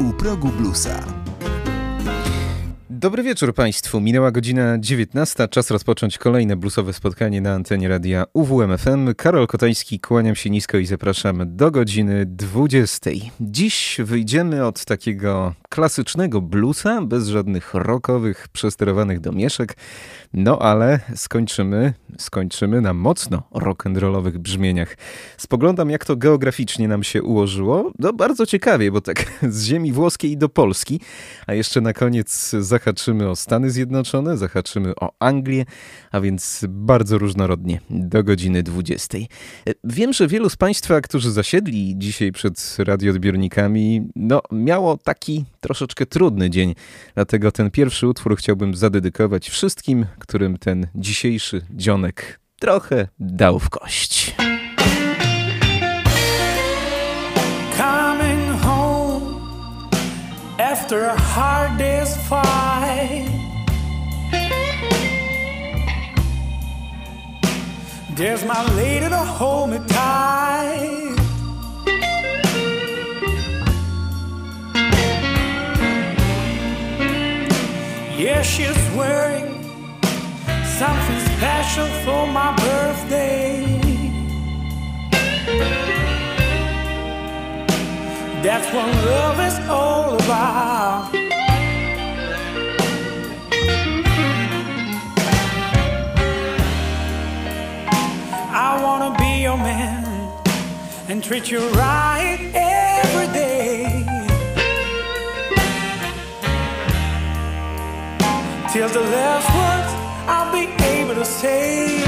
u progu bluesa. Dobry wieczór Państwu. Minęła godzina 19. Czas rozpocząć kolejne bluesowe spotkanie na antenie radia UWMFM. Karol Kotański, kłaniam się nisko i zapraszam do godziny 20. Dziś wyjdziemy od takiego klasycznego bluesa, bez żadnych rockowych, przesterowanych domieszek. No ale skończymy, skończymy na mocno rock'n'rollowych brzmieniach. Spoglądam jak to geograficznie nam się ułożyło. No bardzo ciekawie, bo tak z ziemi włoskiej do Polski, a jeszcze na koniec zahaczymy o Stany Zjednoczone, zahaczymy o Anglię, a więc bardzo różnorodnie do godziny 20. Wiem, że wielu z Państwa, którzy zasiedli dzisiaj przed radioodbiornikami, no miało taki troszeczkę trudny dzień, dlatego ten pierwszy utwór chciałbym zadedykować wszystkim, którym ten dzisiejszy dzionek trochę dał w kość. Coming home after a hard day's fight. There's my lady to hold me tight. Yeah, she's wearing something special for my birthday. That's what love is all about. I wanna be your man and treat you right Till the last words I'll be able to say.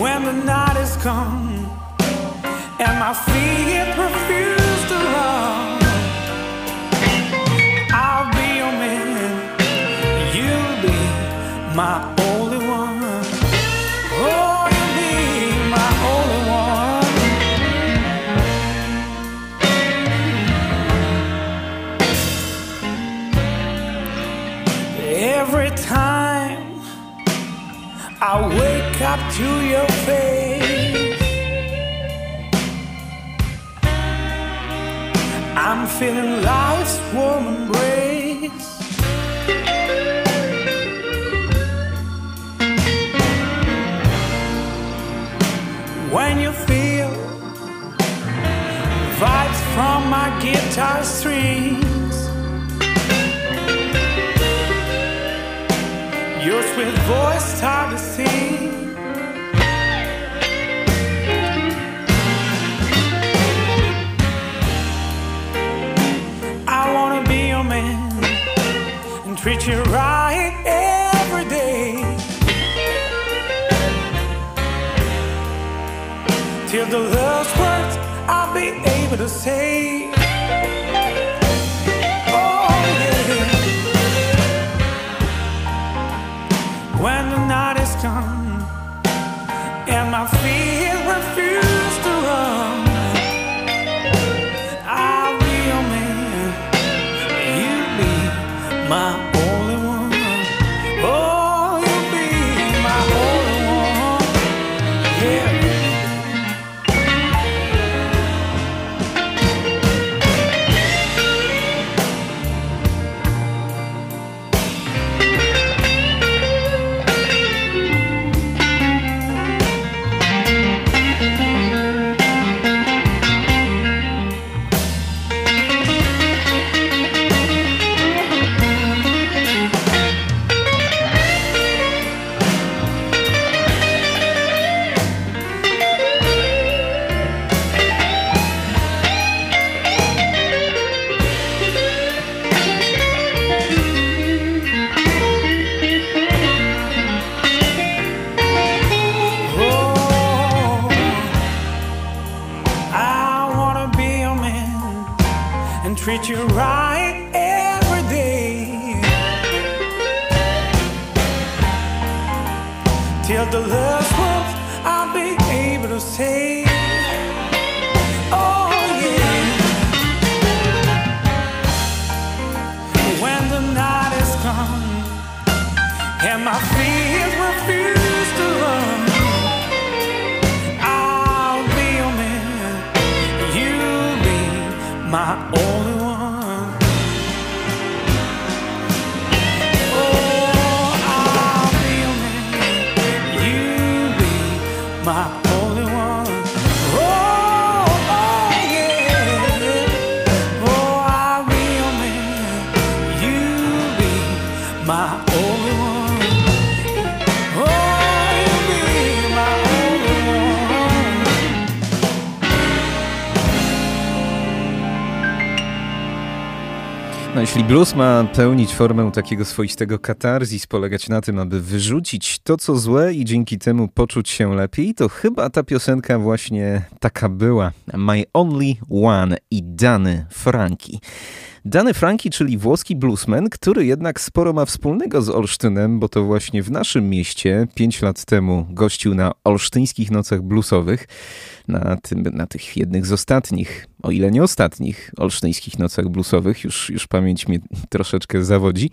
When the night is come and my feet to your face, I'm feeling life's warm embrace. When you feel vibes from my guitar strings. Your sweet voice start to sing. Treat you right every day. Till the last words I'll be able to say. Blues ma pełnić formę takiego swoistego katarzis, polegać na tym, aby wyrzucić to, co złe i dzięki temu poczuć się lepiej, to chyba ta piosenka właśnie taka była. My Only One i Dany Franki. Dany Franki, czyli włoski bluesman, który jednak sporo ma wspólnego z Olsztynem, bo to właśnie w naszym mieście pięć lat temu gościł na olsztyńskich nocach bluesowych, na, tym, na tych jednych z ostatnich, o ile nie ostatnich, olsztyńskich nocach bluesowych, już, już pamięć mnie troszeczkę zawodzi.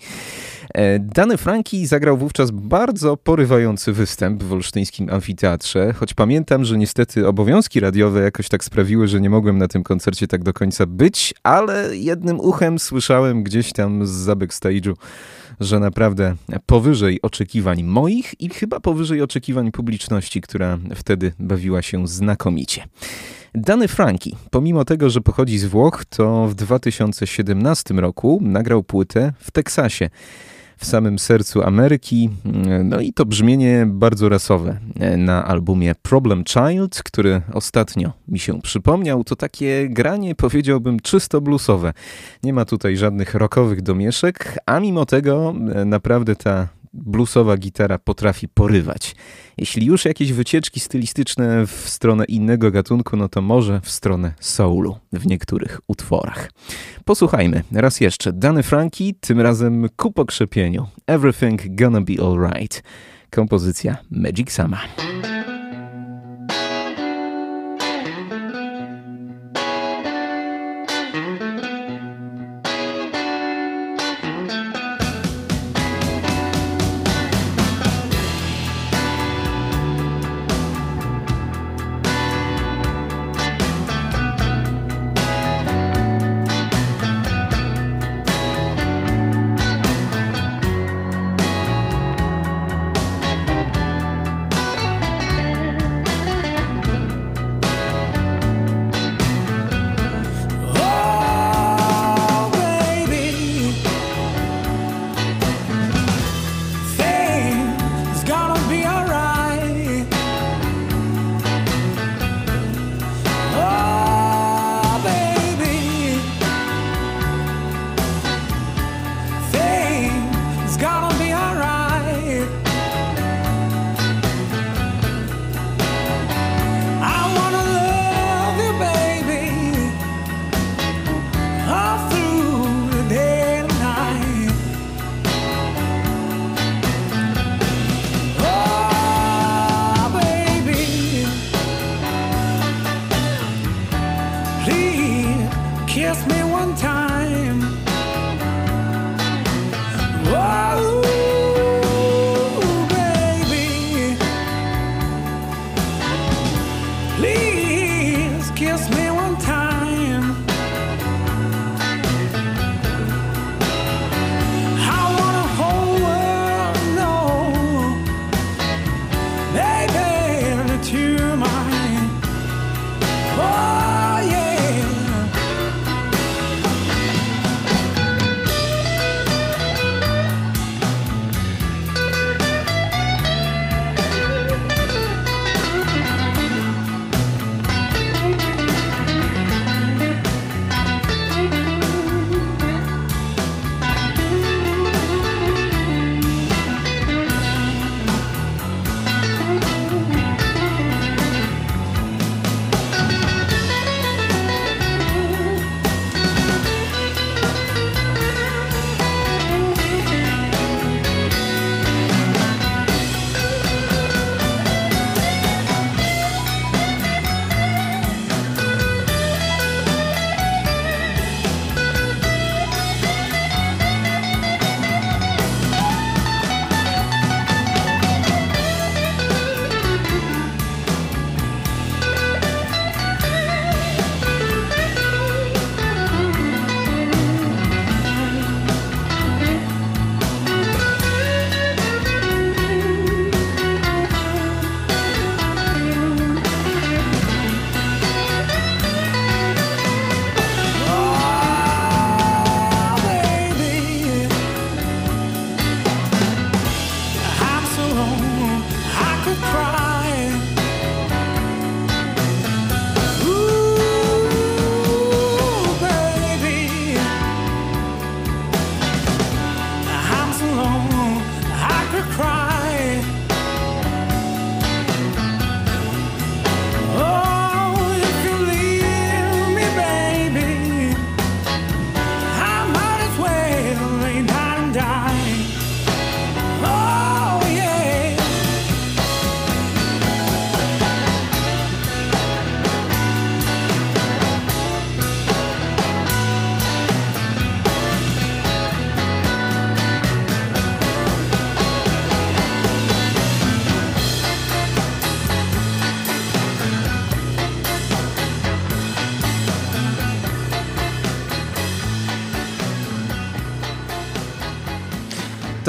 E, Dany Franki zagrał wówczas bardzo porywający występ w olsztyńskim amfiteatrze, choć pamiętam, że niestety obowiązki radiowe jakoś tak sprawiły, że nie mogłem na tym koncercie tak do końca być, ale jednym uchem słyszałem gdzieś tam z za backstage'u, że naprawdę powyżej oczekiwań moich i chyba powyżej oczekiwań publiczności, która wtedy bawiła się znakomicie. Dany Franki, pomimo tego, że pochodzi z Włoch, to w 2017 roku nagrał płytę w Teksasie w samym sercu Ameryki. No i to brzmienie bardzo rasowe na albumie Problem Child, który ostatnio mi się przypomniał. To takie granie, powiedziałbym, czysto bluesowe. Nie ma tutaj żadnych rockowych domieszek, a mimo tego naprawdę ta bluesowa gitara potrafi porywać. Jeśli już jakieś wycieczki stylistyczne w stronę innego gatunku, no to może w stronę soulu w niektórych utworach. Posłuchajmy raz jeszcze. Dany Franki, tym razem ku pokrzepieniu. Everything gonna be alright. Kompozycja Magic Sama.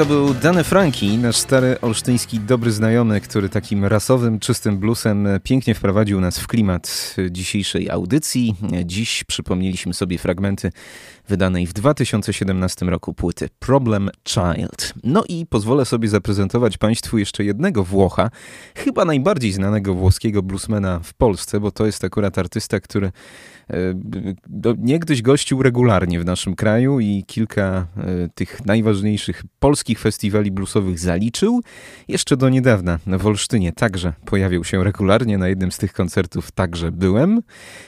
To był Dane Franki, nasz stary olsztyński dobry znajomy, który takim rasowym, czystym bluesem pięknie wprowadził nas w klimat dzisiejszej audycji. Dziś przypomnieliśmy sobie fragmenty wydanej w 2017 roku płyty Problem Child. No i pozwolę sobie zaprezentować Państwu jeszcze jednego Włocha, chyba najbardziej znanego włoskiego bluesmana w Polsce, bo to jest akurat artysta, który E, niegdyś gościł regularnie w naszym kraju i kilka e, tych najważniejszych polskich festiwali bluesowych zaliczył. Jeszcze do niedawna w Olsztynie także pojawiał się regularnie, na jednym z tych koncertów także byłem.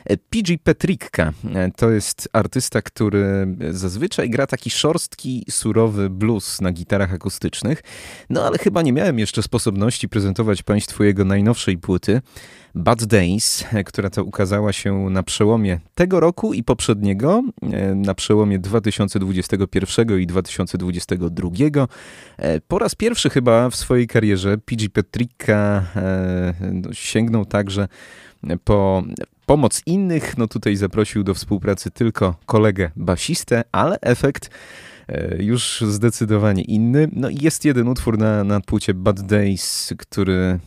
E, PG Petrikka to jest artysta, który zazwyczaj gra taki szorstki, surowy blues na gitarach akustycznych, no ale chyba nie miałem jeszcze sposobności prezentować Państwu jego najnowszej płyty. Bad Days, która to ukazała się na przełomie tego roku i poprzedniego, e, na przełomie 2021 i 2022. E, po raz pierwszy chyba w swojej karierze PG Petrika e, no, sięgnął także po pomoc innych. No tutaj zaprosił do współpracy tylko kolegę basistę, ale efekt już zdecydowanie inny. No i jest jeden utwór na, na płycie Bad Days, który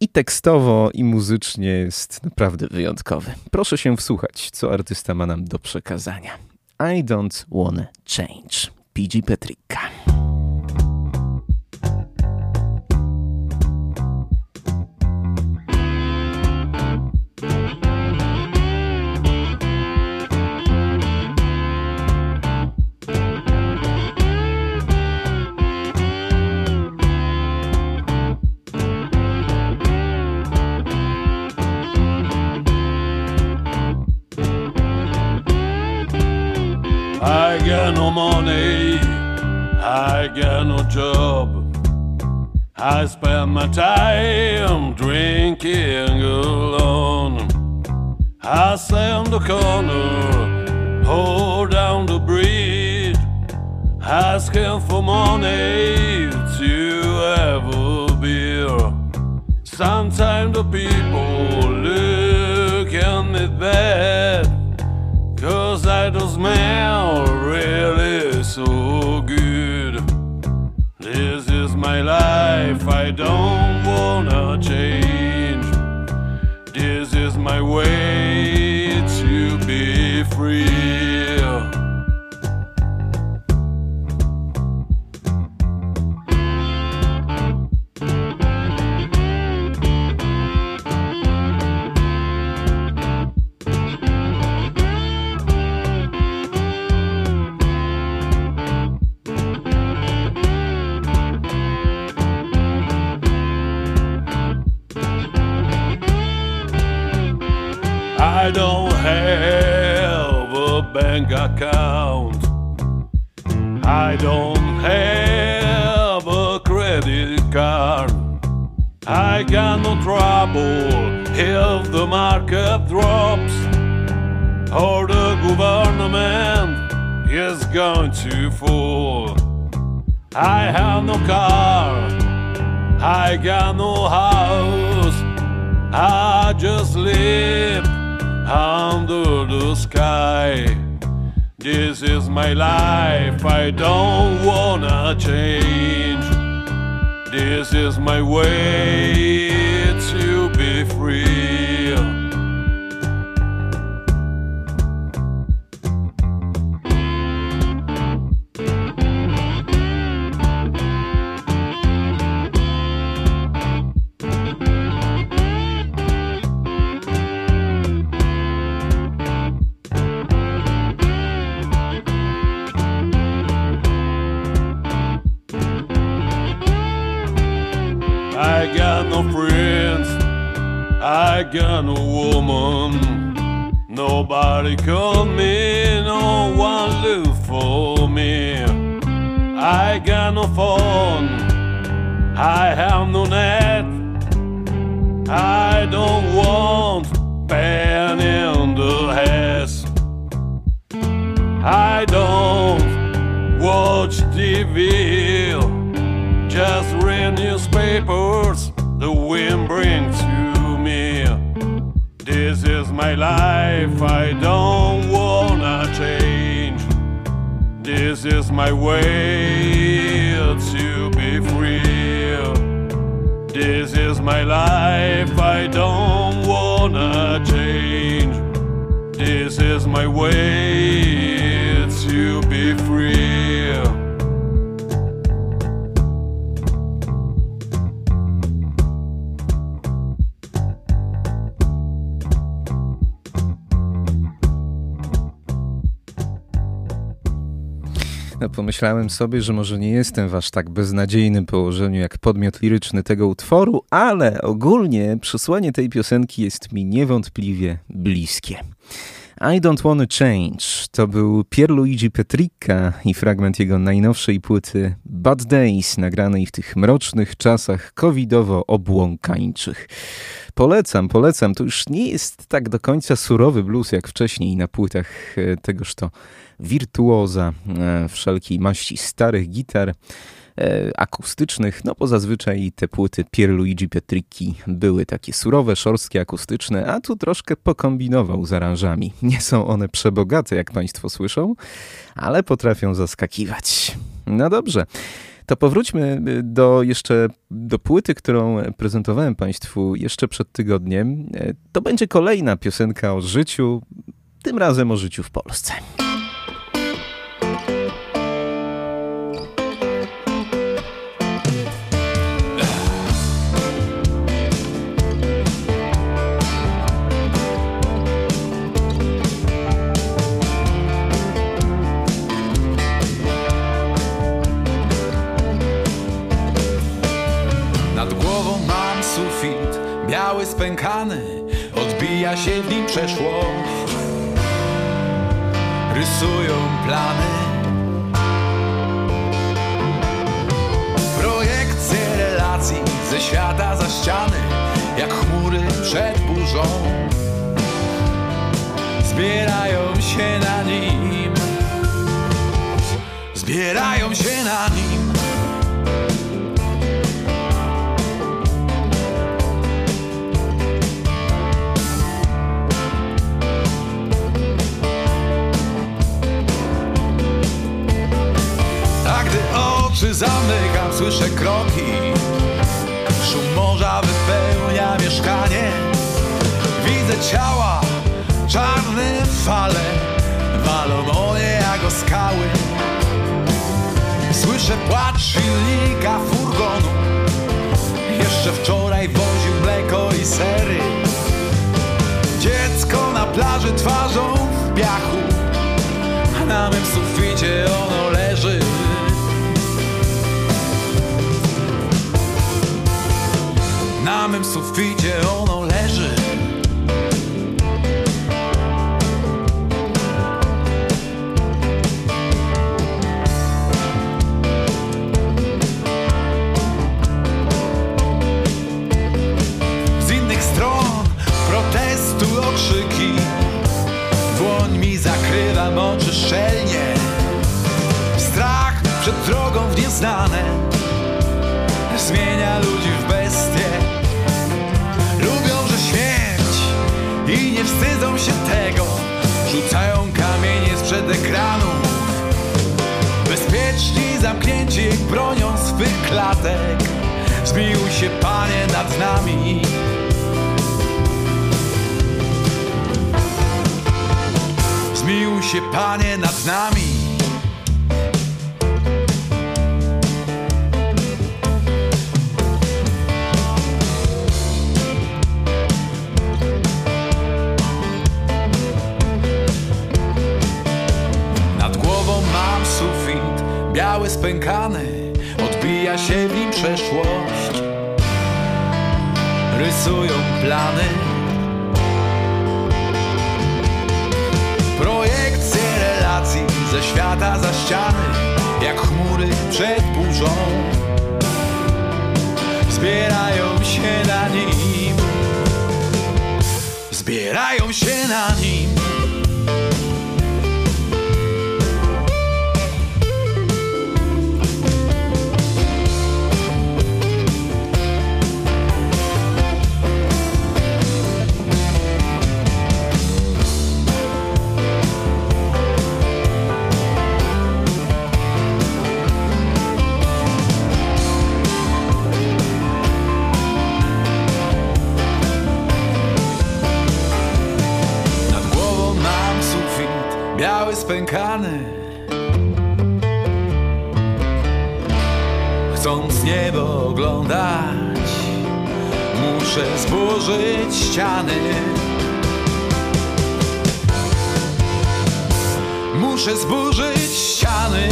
i tekstowo, i muzycznie jest naprawdę wyjątkowy. Proszę się wsłuchać, co artysta ma nam do przekazania. I don't wanna change. PG Petrika. got no money, I got no job. I spend my time drinking alone. I stand the corner, hold down the bridge, asking for money to have a beer. Sometimes the people look at me bad. Cause I don't smell really so good. This is my life, I don't wanna change. This is my way to be free. I got no trouble if the market drops or the government is going to fall. I have no car, I got no house, I just live under the sky. This is my life, I don't wanna change. This is my way to be free. Pomyślałem sobie, że może nie jestem w aż tak beznadziejnym położeniu jak podmiot liryczny tego utworu, ale ogólnie przesłanie tej piosenki jest mi niewątpliwie bliskie. I Don't Wanna Change to był Pierluigi Petricca i fragment jego najnowszej płyty Bad Days, nagranej w tych mrocznych czasach covidowo-obłąkańczych. Polecam, polecam. To już nie jest tak do końca surowy blues jak wcześniej na płytach e, tegoż to wirtuoza e, wszelkiej maści starych gitar akustycznych, no bo zazwyczaj te płyty Pierluigi Petricki były takie surowe, szorstkie, akustyczne, a tu troszkę pokombinował z aranżami. Nie są one przebogate, jak Państwo słyszą, ale potrafią zaskakiwać. No dobrze. To powróćmy do jeszcze do płyty, którą prezentowałem Państwu jeszcze przed tygodniem. E, to będzie kolejna piosenka o życiu, tym razem o życiu w Polsce. Spękany Odbija się w nim przeszłość Rysują plany. Projekcje relacji ze świata za ściany Jak chmury przed burzą. Zbierają się na nim. Zbierają się na nim oczy zamykam, słyszę kroki? Szum morza wypełnia mieszkanie. Widzę ciała, czarne fale. Walą o nie jak o skały Słyszę płacz silnika furgonu Jeszcze wczoraj woził mleko i sery. Dziecko na plaży twarzą w piachu. A na mym suficie ono Na mym suficie ono leży. Z innych stron protestu okrzyki Dłoń mi zakrywa oczy szczelnie. Strach przed drogą w nieznane. Zmienia ludzi wstydzą się tego. Rzucają kamienie sprzed ekranu. Bezpieczni, zamknięci bronią swych klatek. Zmiłuj się Panie nad nami. Zmiłuj się Panie nad nami spękany Odbija się w nim przeszłość. Rysują plany. Projekcje relacji ze świata za ściany Jak chmury przed burzą. Zbierają się na nim. Zbierają się na nim Chcąc niebo oglądać Muszę zburzyć ściany. Muszę zburzyć ściany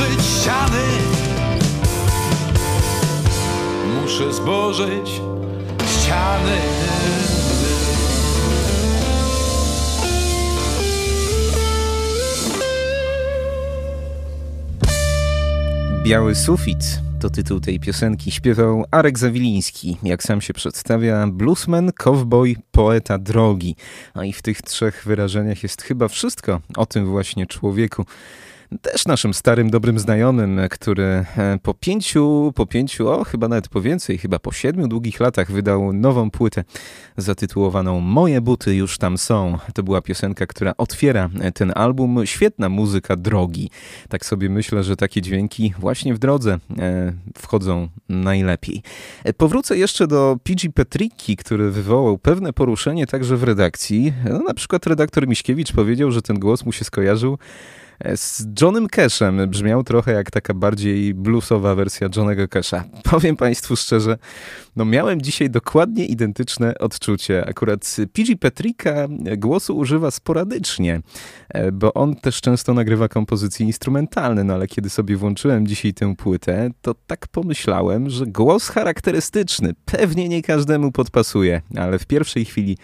zburzyć ściany Muszę zburzyć ściany Biały sufit to tytuł tej piosenki. Śpiewał Arek Zawiliński, jak sam się przedstawia, bluesman, cowboy, poeta drogi. A i w tych trzech wyrażeniach jest chyba wszystko o tym właśnie człowieku też naszym starym, dobrym znajomym, który e, po pięciu, po pięciu, o chyba nawet po więcej, chyba po siedmiu długich latach wydał nową płytę zatytułowaną Moje buty już tam są. To była piosenka, która otwiera e, ten album. Świetna muzyka drogi. Tak sobie myślę, że takie dźwięki właśnie w drodze e, wchodzą najlepiej. Powrócę jeszcze do PG Petricki, który wywołał pewne poruszenie także w redakcji. No, na przykład redaktor Miśkiewicz powiedział, że ten głos mu się skojarzył z Johnem Cashem. Brzmiał trochę jak taka bardziej bluesowa wersja Johnego Casha. Powiem Państwu szczerze, no miałem dzisiaj dokładnie identyczne odczucie. Akurat PG Petrika głosu używa sporadycznie, e, bo on też często nagrywa kompozycje instrumentalne, no ale kiedy sobie włączyłem dzisiaj tę płytę, to tak pomyślałem, że głos charakterystyczny pewnie nie każdemu podpasuje, ale w pierwszej chwili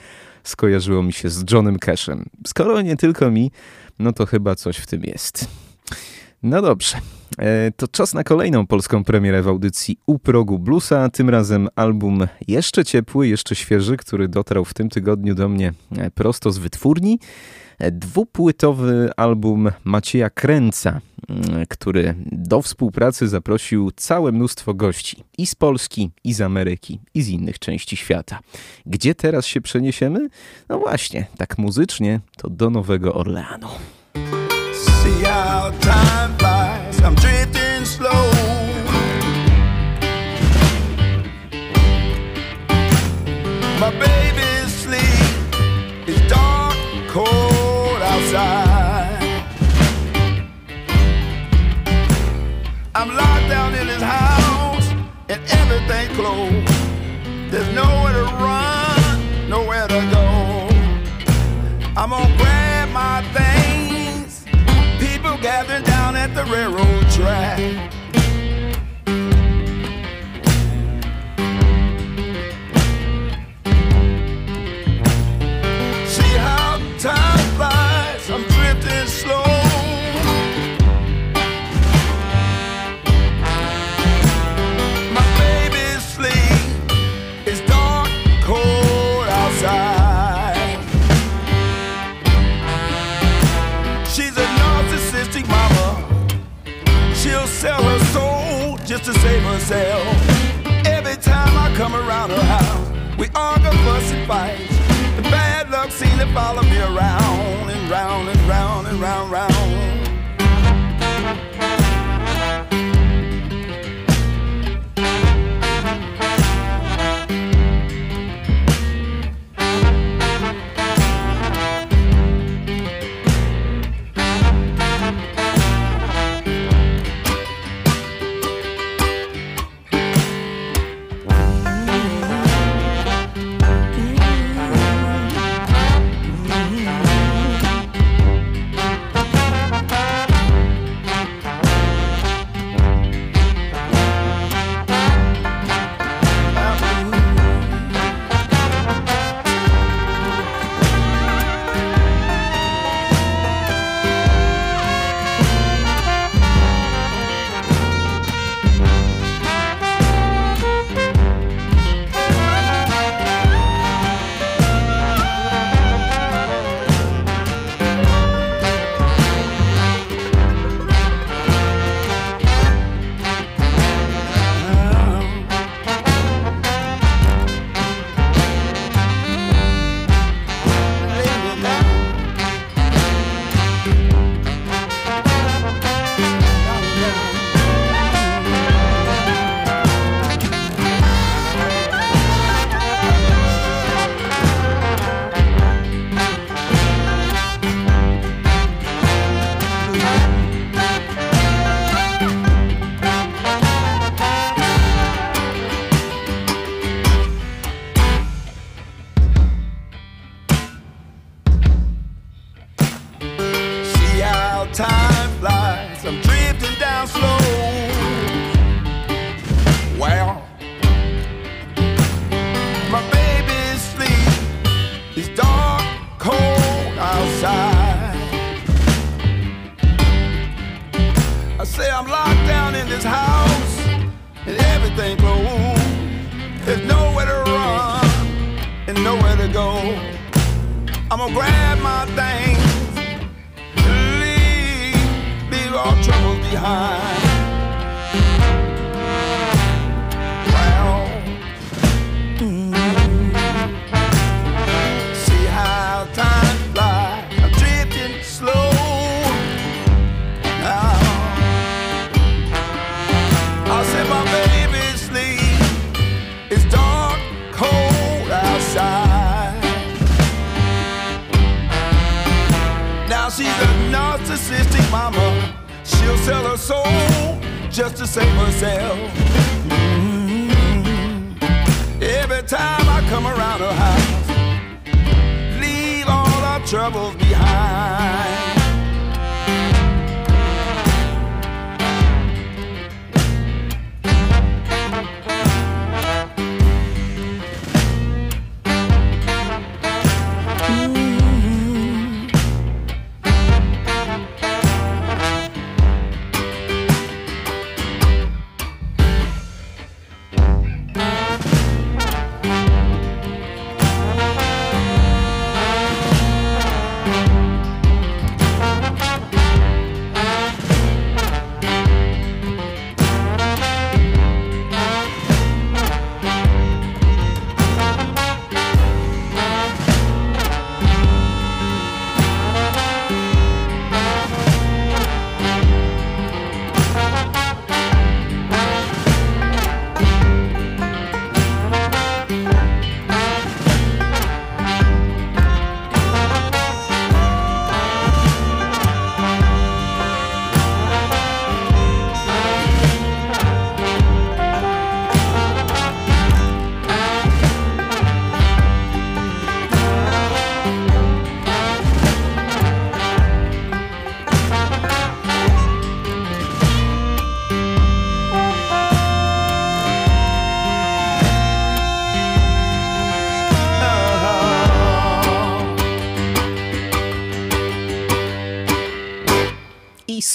skojarzyło mi się z Johnem Cashem. Skoro nie tylko mi, no to chyba coś w tym jest. No dobrze, e, to czas na kolejną polską premierę w audycji U progu bluesa. Tym razem album jeszcze ciepły, jeszcze świeży, który dotarł w tym tygodniu do mnie e, prosto z wytwórni. Dwupłytowy album Macieja Kręca, który do współpracy zaprosił całe mnóstwo gości i z Polski, i z Ameryki, i z innych części świata. Gdzie teraz się przeniesiemy? No właśnie, tak muzycznie to do Nowego Orleanu. My baby's sleep is dark, cold everything closed. There's nowhere to run, nowhere to go. I'm gonna grab my things. People gathering down at the railroad track.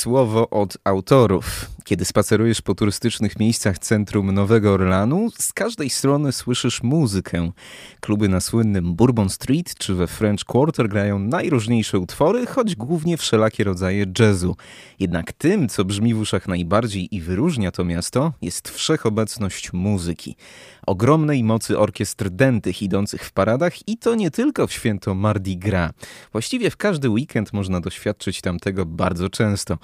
Słowo od autorów. Kiedy spacerujesz po turystycznych miejscach centrum Nowego Orlanu, z każdej strony słyszysz muzykę. Kluby na słynnym Bourbon Street czy we French Quarter grają najróżniejsze utwory, choć głównie wszelakie rodzaje jazzu. Jednak tym, co brzmi w uszach najbardziej i wyróżnia to miasto, jest wszechobecność muzyki. Ogromnej mocy orkiestr dętych idących w paradach i to nie tylko w święto Mardi Gras. Właściwie w każdy weekend można doświadczyć tam tego bardzo często.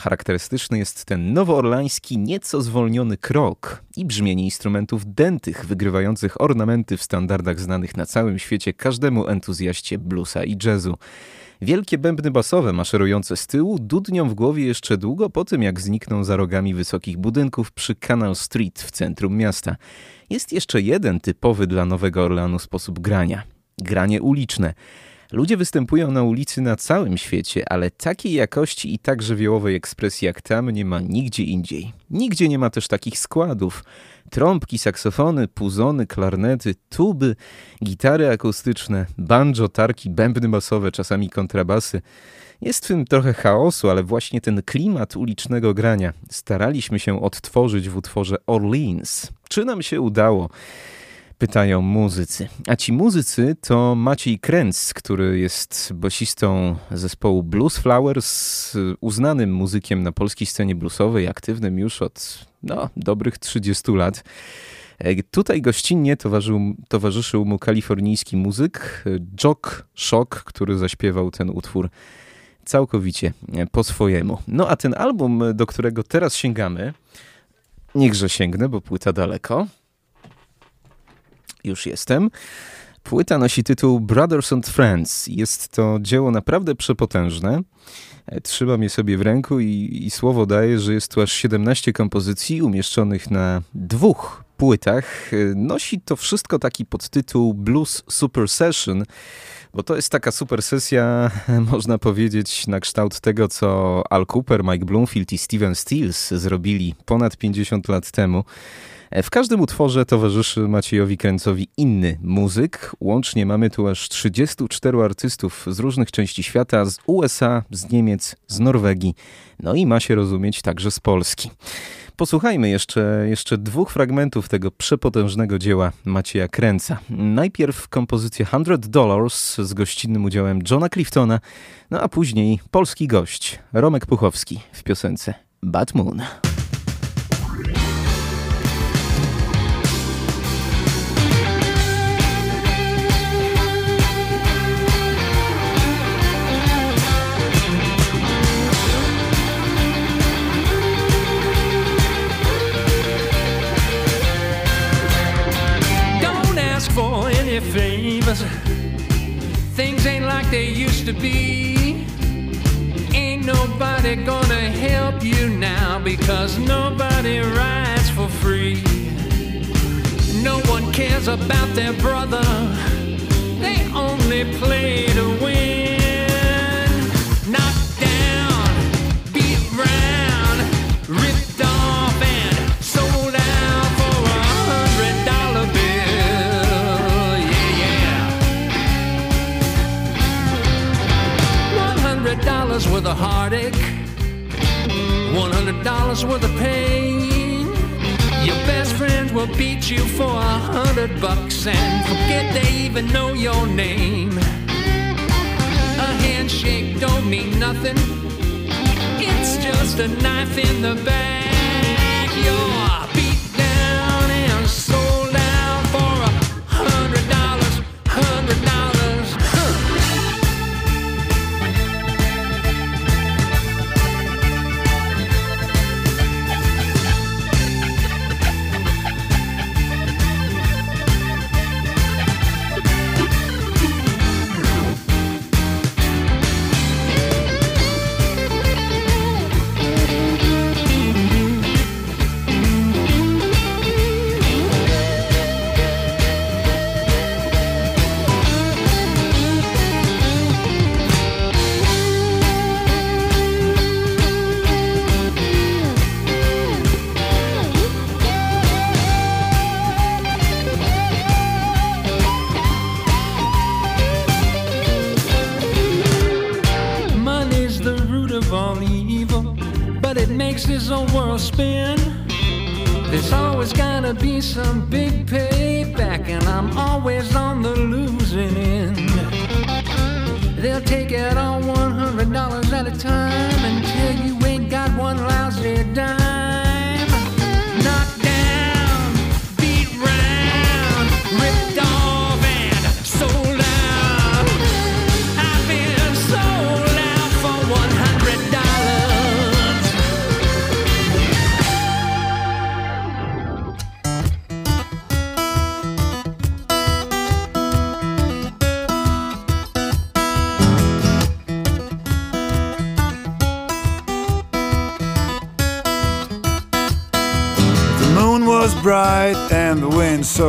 Charakterystyczny jest ten nowoorlański, nieco zwolniony krok i brzmienie instrumentów dętych, wygrywających ornamenty w standardach znanych na całym świecie każdemu entuzjaście bluesa i jazzu. Wielkie bębny basowe maszerujące z tyłu dudnią w głowie jeszcze długo po tym, jak znikną za rogami wysokich budynków przy Canal Street w centrum miasta. Jest jeszcze jeden typowy dla Nowego Orleanu sposób grania. Granie uliczne. Ludzie występują na ulicy na całym świecie, ale takiej jakości i tak żywiołowej ekspresji jak tam nie ma nigdzie indziej. Nigdzie nie ma też takich składów. Trąbki, saksofony, puzony, klarnety, tuby, gitary akustyczne, banjo, tarki, bębny basowe, czasami kontrabasy. Jest w tym trochę chaosu, ale właśnie ten klimat ulicznego grania staraliśmy się odtworzyć w utworze Orleans. Czy nam się udało? Pytają muzycy. A ci muzycy to Maciej Kręc, który jest basistą zespołu Blues Flowers, uznanym muzykiem na polskiej scenie bluesowej, aktywnym już od no, dobrych 30 lat. Tutaj gościnnie towarzyszył, towarzyszył mu kalifornijski muzyk Jock Shock, który zaśpiewał ten utwór całkowicie po swojemu. No a ten album, do którego teraz sięgamy, niechże sięgnę, bo płyta daleko. Już jestem. Płyta nosi tytuł Brothers and Friends. Jest to dzieło naprawdę przepotężne. Trzymam je sobie w ręku i, i słowo daje, że jest tu aż 17 kompozycji umieszczonych na dwóch płytach. Nosi to wszystko taki podtytuł Blues Super Session, bo to jest taka super sesja, można powiedzieć, na kształt tego, co Al Cooper, Mike Bloomfield i Steven Stills zrobili ponad 50 lat temu. W każdym utworze towarzyszy Maciejowi Kręcowi inny muzyk. Łącznie mamy tu aż 34 artystów z różnych części świata, z USA, z Niemiec, z Norwegii, no i ma się rozumieć także z Polski. Posłuchajmy jeszcze, jeszcze dwóch fragmentów tego przepotężnego dzieła Macieja Kręca. Najpierw kompozycję 100 Dollars z gościnnym udziałem Johna Cliftona, no a później polski gość Romek Puchowski w piosence Bad Moon. They're gonna help you now because nobody rides for free. No one cares about their brother, they only play to win. Knocked down, beat round, ripped off, and sold out for a hundred dollar bill. Yeah, yeah. One hundred dollars with a heartache worth of pain. Your best friends will beat you for a hundred bucks and forget they even know your name. A handshake don't mean nothing. It's just a knife in the back. You're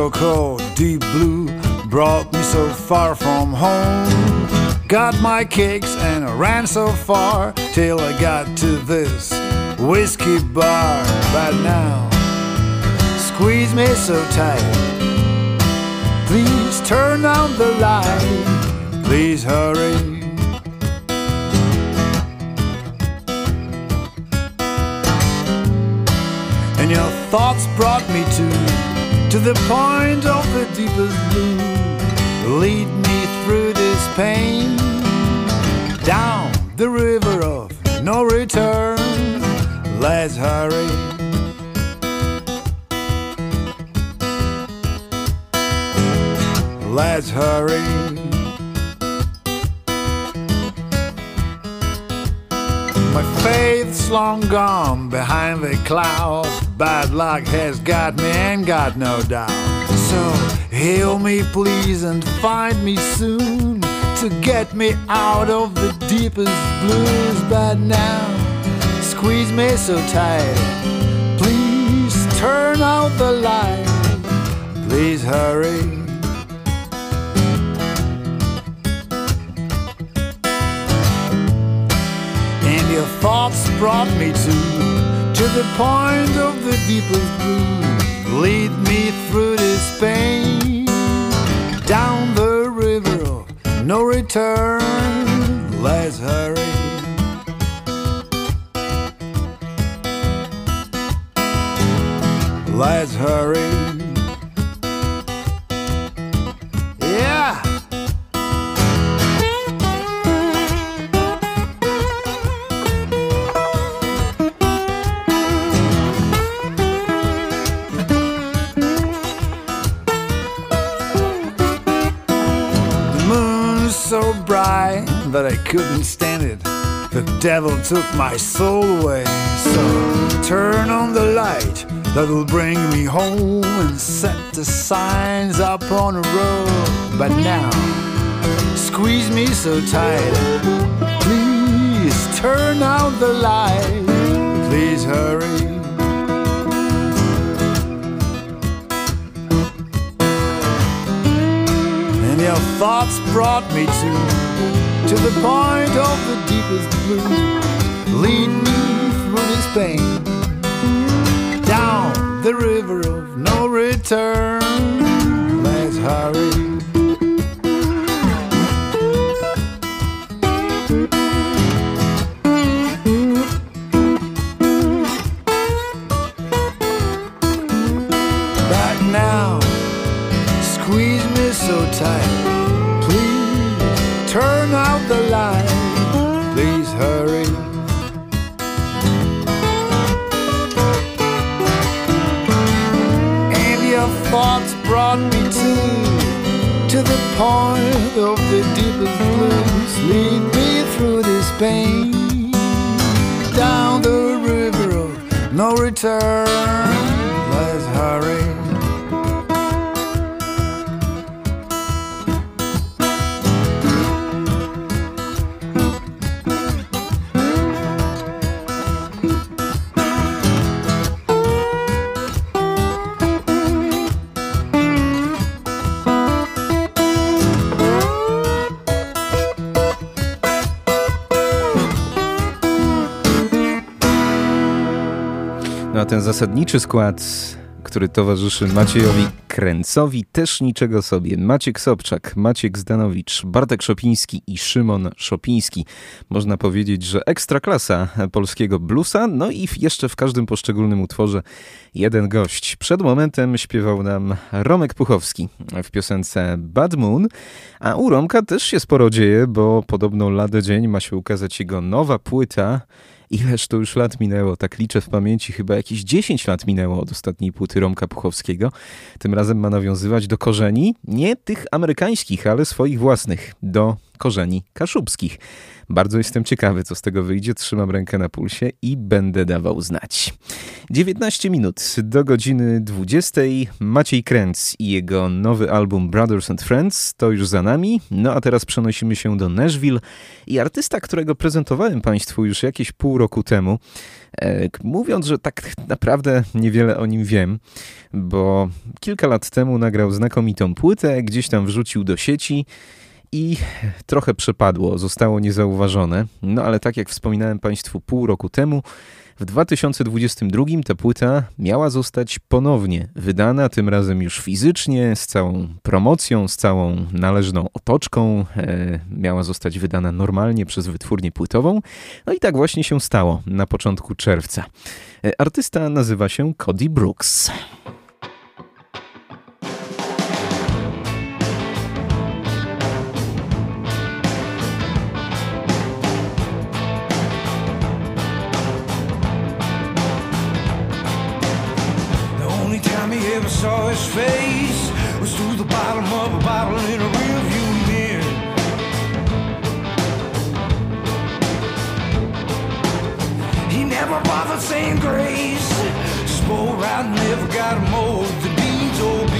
so cold, deep blue, brought me so far from home. Got my kicks and I ran so far till I got to this whiskey bar. But now, squeeze me so tight. Please turn on the light. Please hurry. And your thoughts brought me to to the point of the deepest blue. Lead me through this pain down the river of no return. Let's hurry. Let's hurry. My faith's long gone behind the clouds. Bad luck has got me and got no doubt. So heal me, please, and find me soon to get me out of the deepest blues. But now, squeeze me so tight. Please turn out the light. Please hurry. And your thoughts brought me to, to the point of the deepest blue. lead me through this pain down the river no return. Let's hurry. Let's hurry. That I couldn't stand it. The devil took my soul away. So turn on the light that will bring me home and set the signs up on the road. But now, squeeze me so tight. Please turn out the light. Please hurry. And your thoughts brought me to to the point of the deepest blue. Lead me through this pain down the river of no return. Let's hurry. Point of the deepest blues. Lead me through this pain down the river of no return. Let's hurry. Zasadniczy skład, który towarzyszy Maciejowi Kręcowi, też niczego sobie. Maciek Sobczak, Maciek Zdanowicz, Bartek Szopiński i Szymon Szopiński. Można powiedzieć, że ekstra klasa polskiego bluesa, no i jeszcze w każdym poszczególnym utworze jeden gość. Przed momentem śpiewał nam Romek Puchowski w piosence Bad Moon, a u Romka też się sporo dzieje, bo podobno lada dzień ma się ukazać jego nowa płyta, Ileż to już lat minęło, tak liczę w pamięci, chyba jakieś 10 lat minęło od ostatniej płyty Romka Puchowskiego. Tym razem ma nawiązywać do korzeni, nie tych amerykańskich, ale swoich własnych, do korzeni kaszubskich. Bardzo jestem ciekawy, co z tego wyjdzie. Trzymam rękę na pulsie i będę dawał znać. 19 minut do godziny 20. Maciej Kręc i jego nowy album Brothers and Friends to już za nami. No a teraz przenosimy się do Nashville i artysta, którego prezentowałem Państwu już jakieś pół roku temu, e, mówiąc, że tak naprawdę niewiele o nim wiem, bo kilka lat temu nagrał znakomitą płytę, gdzieś tam wrzucił do sieci i trochę przepadło, zostało niezauważone. No ale tak jak wspominałem Państwu pół roku temu, w 2022 ta płyta miała zostać ponownie wydana, tym razem już fizycznie, z całą promocją, z całą należną otoczką. E, miała zostać wydana normalnie przez wytwórnię płytową. No i tak właśnie się stało na początku czerwca. E, artysta nazywa się Cody Brooks. Saw his face was through the bottom of a bottle in a rearview mirror. He never bothered saying grace. Spoke right, never got more the deeds or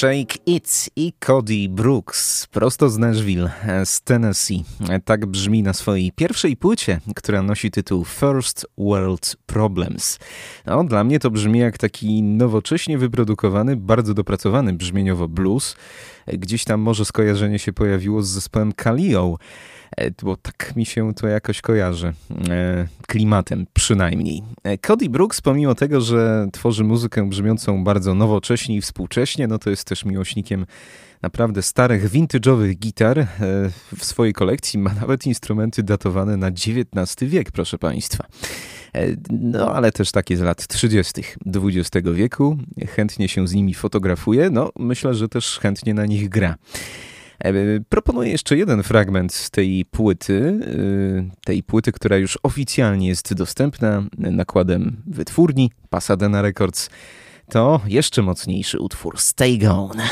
Shake It i Cody Brooks, prosto z Nashville, z Tennessee. Tak brzmi na swojej pierwszej płycie, która nosi tytuł First World Problems. No, dla mnie to brzmi jak taki nowocześnie wyprodukowany, bardzo dopracowany brzmieniowo blues. Gdzieś tam może skojarzenie się pojawiło z zespołem Kalio, E, bo tak mi się to jakoś kojarzy. E, klimatem przynajmniej. E, Cody Brooks, pomimo tego, że tworzy muzykę brzmiącą bardzo nowocześnie i współcześnie, no to jest też miłośnikiem naprawdę starych, vintage'owych gitar. E, W swojej kolekcji ma nawet instrumenty datowane na XIX wiek, proszę Państwa. E, No, ale też takie z lat 30. XX wieku. Chętnie się z nimi fotografuje. No, myślę, że też chętnie na nich gra. E, Proponuję jeszcze jeden fragment z tej płyty, e, tej płyty, która już oficjalnie jest dostępna nakładem wytwórni Pasadena Records. To jeszcze mocniejszy utwór Stay Gone.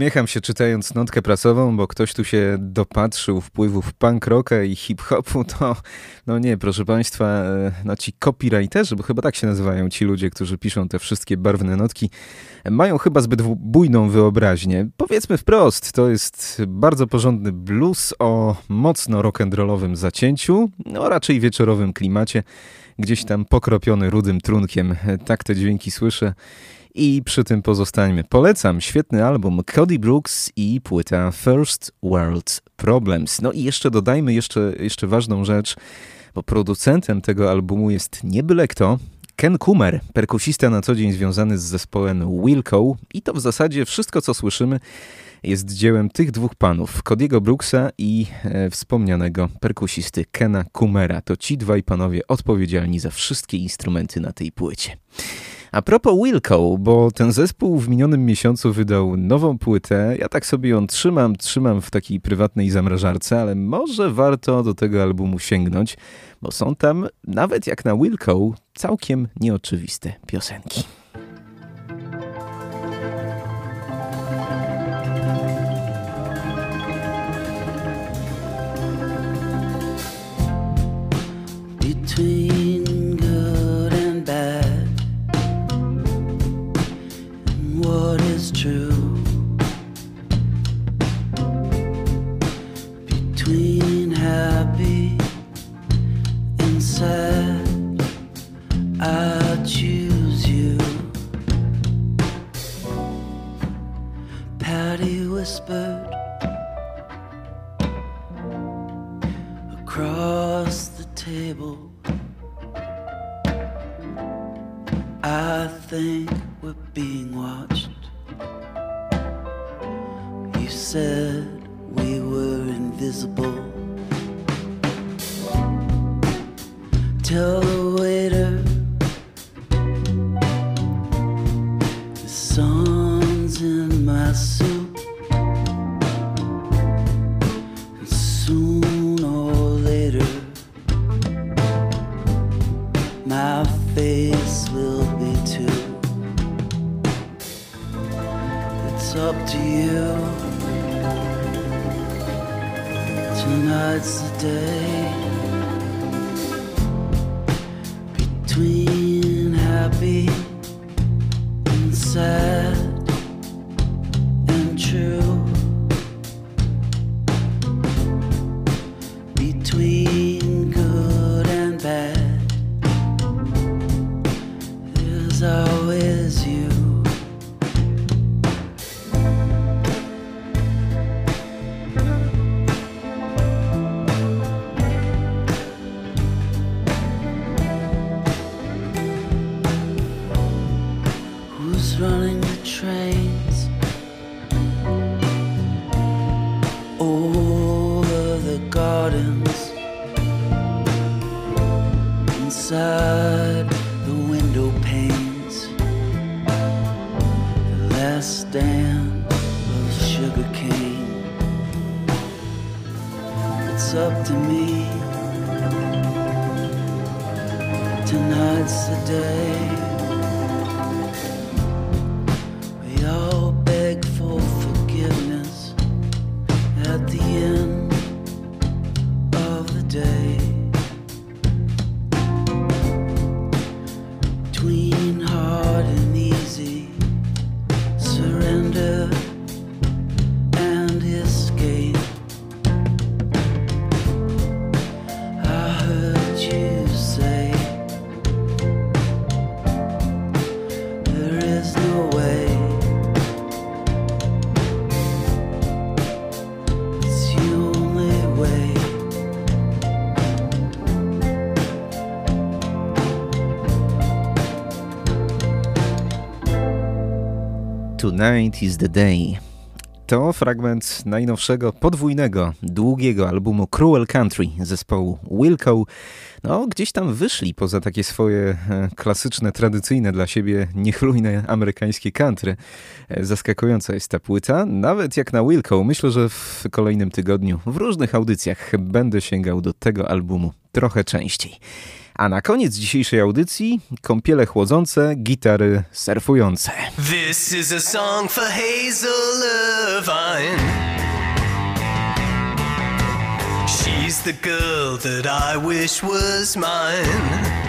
Uśmiecham się czytając notkę prasową, bo ktoś tu się dopatrzył wpływów punk rocka i hip-hopu, to no nie, proszę Państwa, e, no ci copywriterzy, bo chyba tak się nazywają ci ludzie, którzy piszą te wszystkie barwne notki, mają chyba zbyt bujną wyobraźnię. Powiedzmy wprost, to jest bardzo porządny blues o mocno rock'n'rollowym zacięciu, no raczej wieczorowym klimacie, gdzieś tam pokropiony rudym trunkiem. Tak te dźwięki słyszę. I przy tym pozostańmy. Polecam świetny album Cody Brooks i płyta First World Problems. No i jeszcze dodajmy jeszcze, jeszcze ważną rzecz, bo producentem tego albumu jest nie byle kto, Ken Kummer, perkusista na co dzień związany z zespołem Wilco i to w zasadzie wszystko co słyszymy jest dziełem tych dwóch panów, Cody'ego Brooksa i e, wspomnianego perkusisty Kena Kumera. To ci dwaj panowie odpowiedzialni za wszystkie instrumenty na tej płycie. A propos Wilco, bo ten zespół w minionym miesiącu wydał nową płytę. Ja tak sobie ją trzymam, trzymam w takiej prywatnej zamrażarce, ale może warto do tego albumu sięgnąć, bo są tam, nawet jak na Wilco, całkiem nieoczywiste piosenki. True, between happy and sad, I choose you. Patty whispered across the table. I think we're being watched. Said we were invisible. Tell the waiter Tonight is the Day. To fragment najnowszego, podwójnego, długiego albumu Cruel Country zespołu Wilco. No, gdzieś tam wyszli poza takie swoje e, klasyczne, tradycyjne dla siebie niechlujne amerykańskie country. E, zaskakująca jest ta płyta, nawet jak na Wilco. Myślę, że w kolejnym tygodniu w różnych audycjach będę sięgał do tego albumu trochę częściej. A na koniec dzisiejszej audycji kąpiele chłodzące, gitary surfujące. This is a song for Hazel Irvine. She's the girl that I wish was mine.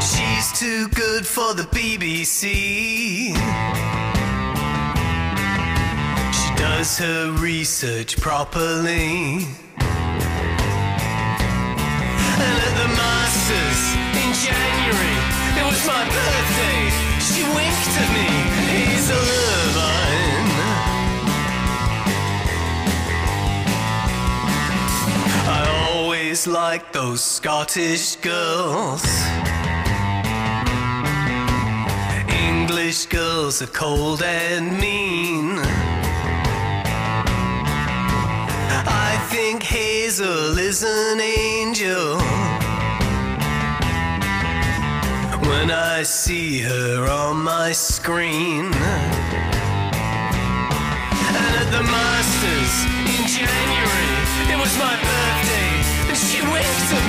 She's too good for the BBC. She does her research properly. And at the Masters in January, it was my birthday. She winked at me, Hazel Irvine. I always liked those Scottish girls. English girls are cold and mean. I think Hazel is an angel. When I see her on my screen. And at the Masters in January, it was my birthday, and she winked at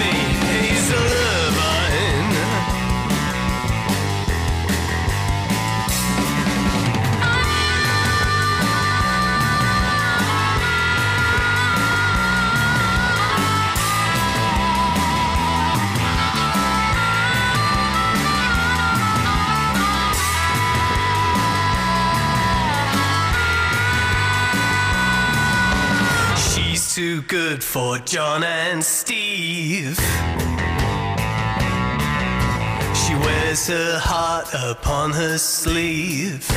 for John and Steve. She wears her heart upon her sleeve.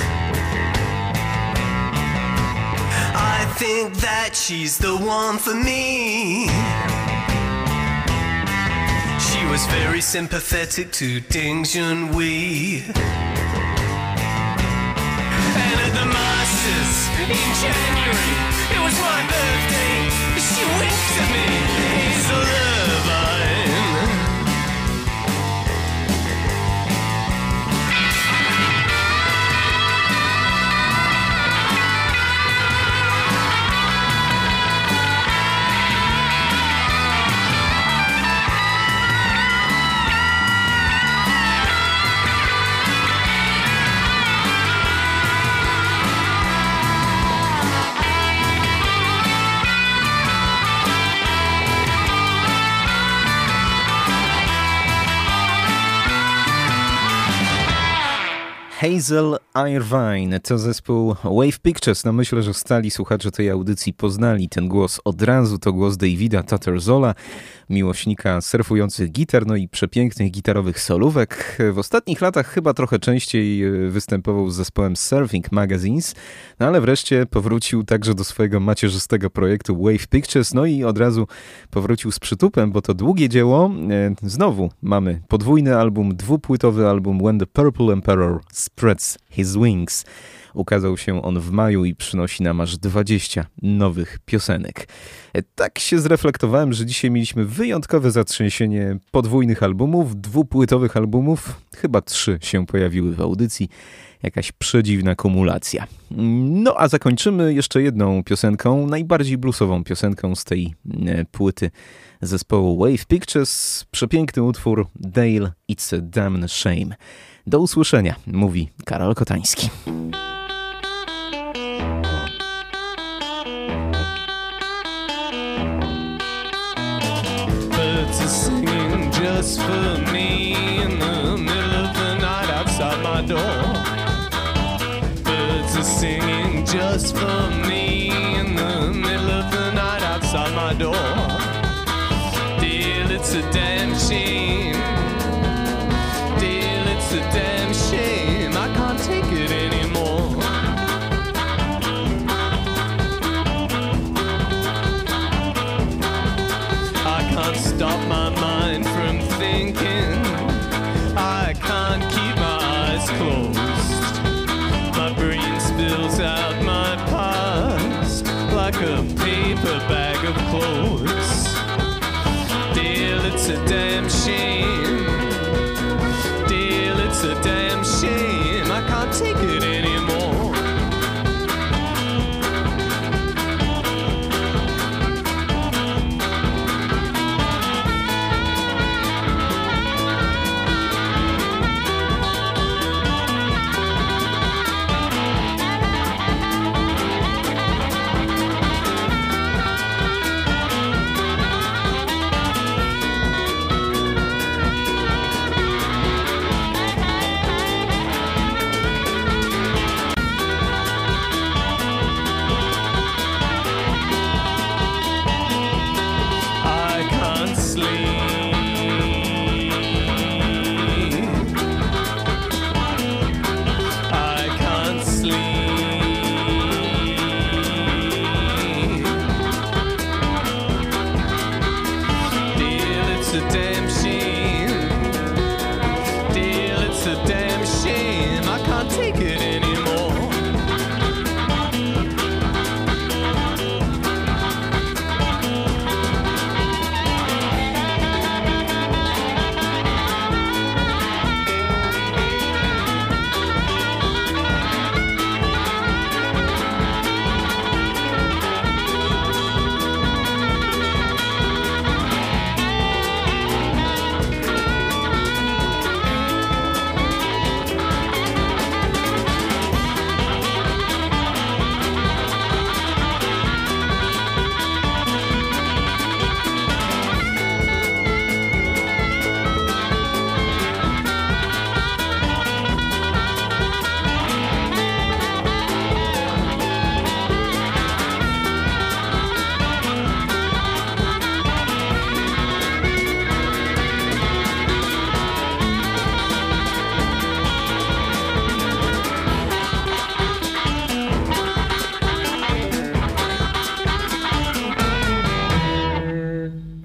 I think that she's the one for me. She was very sympathetic to Ding Junhui. And at the Masters in January, it was my birthday. She winked at me, Hazel Irvine to zespół Wave Pictures. No myślę, że stali słuchacze tej audycji poznali ten głos od razu. To głos Davida Tatterzola, miłośnika surfujących gitar, no i przepięknych gitarowych solówek. W ostatnich latach chyba trochę częściej e, występował z zespołem Surfing Magazines, no ale wreszcie powrócił także do swojego macierzystego projektu Wave Pictures, no i od razu powrócił z przytupem, bo to długie dzieło. E, Znowu mamy podwójny album, dwupłytowy album When the Purple Emperor Spreads His Wings. Ukazał się on w maju i przynosi nam aż 20 nowych piosenek. E, Tak się zreflektowałem, że dzisiaj mieliśmy wyjątkowe zatrzęsienie podwójnych albumów, dwupłytowych albumów. Chyba trzy się pojawiły w audycji. Jakaś przedziwna kumulacja. No a zakończymy jeszcze jedną piosenką, najbardziej bluesową piosenką z tej e, płyty zespołu Wave Pictures. Przepiękny utwór Dale It's a Damn Shame. Do usłyszenia, mówi Karol Kotański. Just for me in the middle of the night outside my door. Birds are singing just for me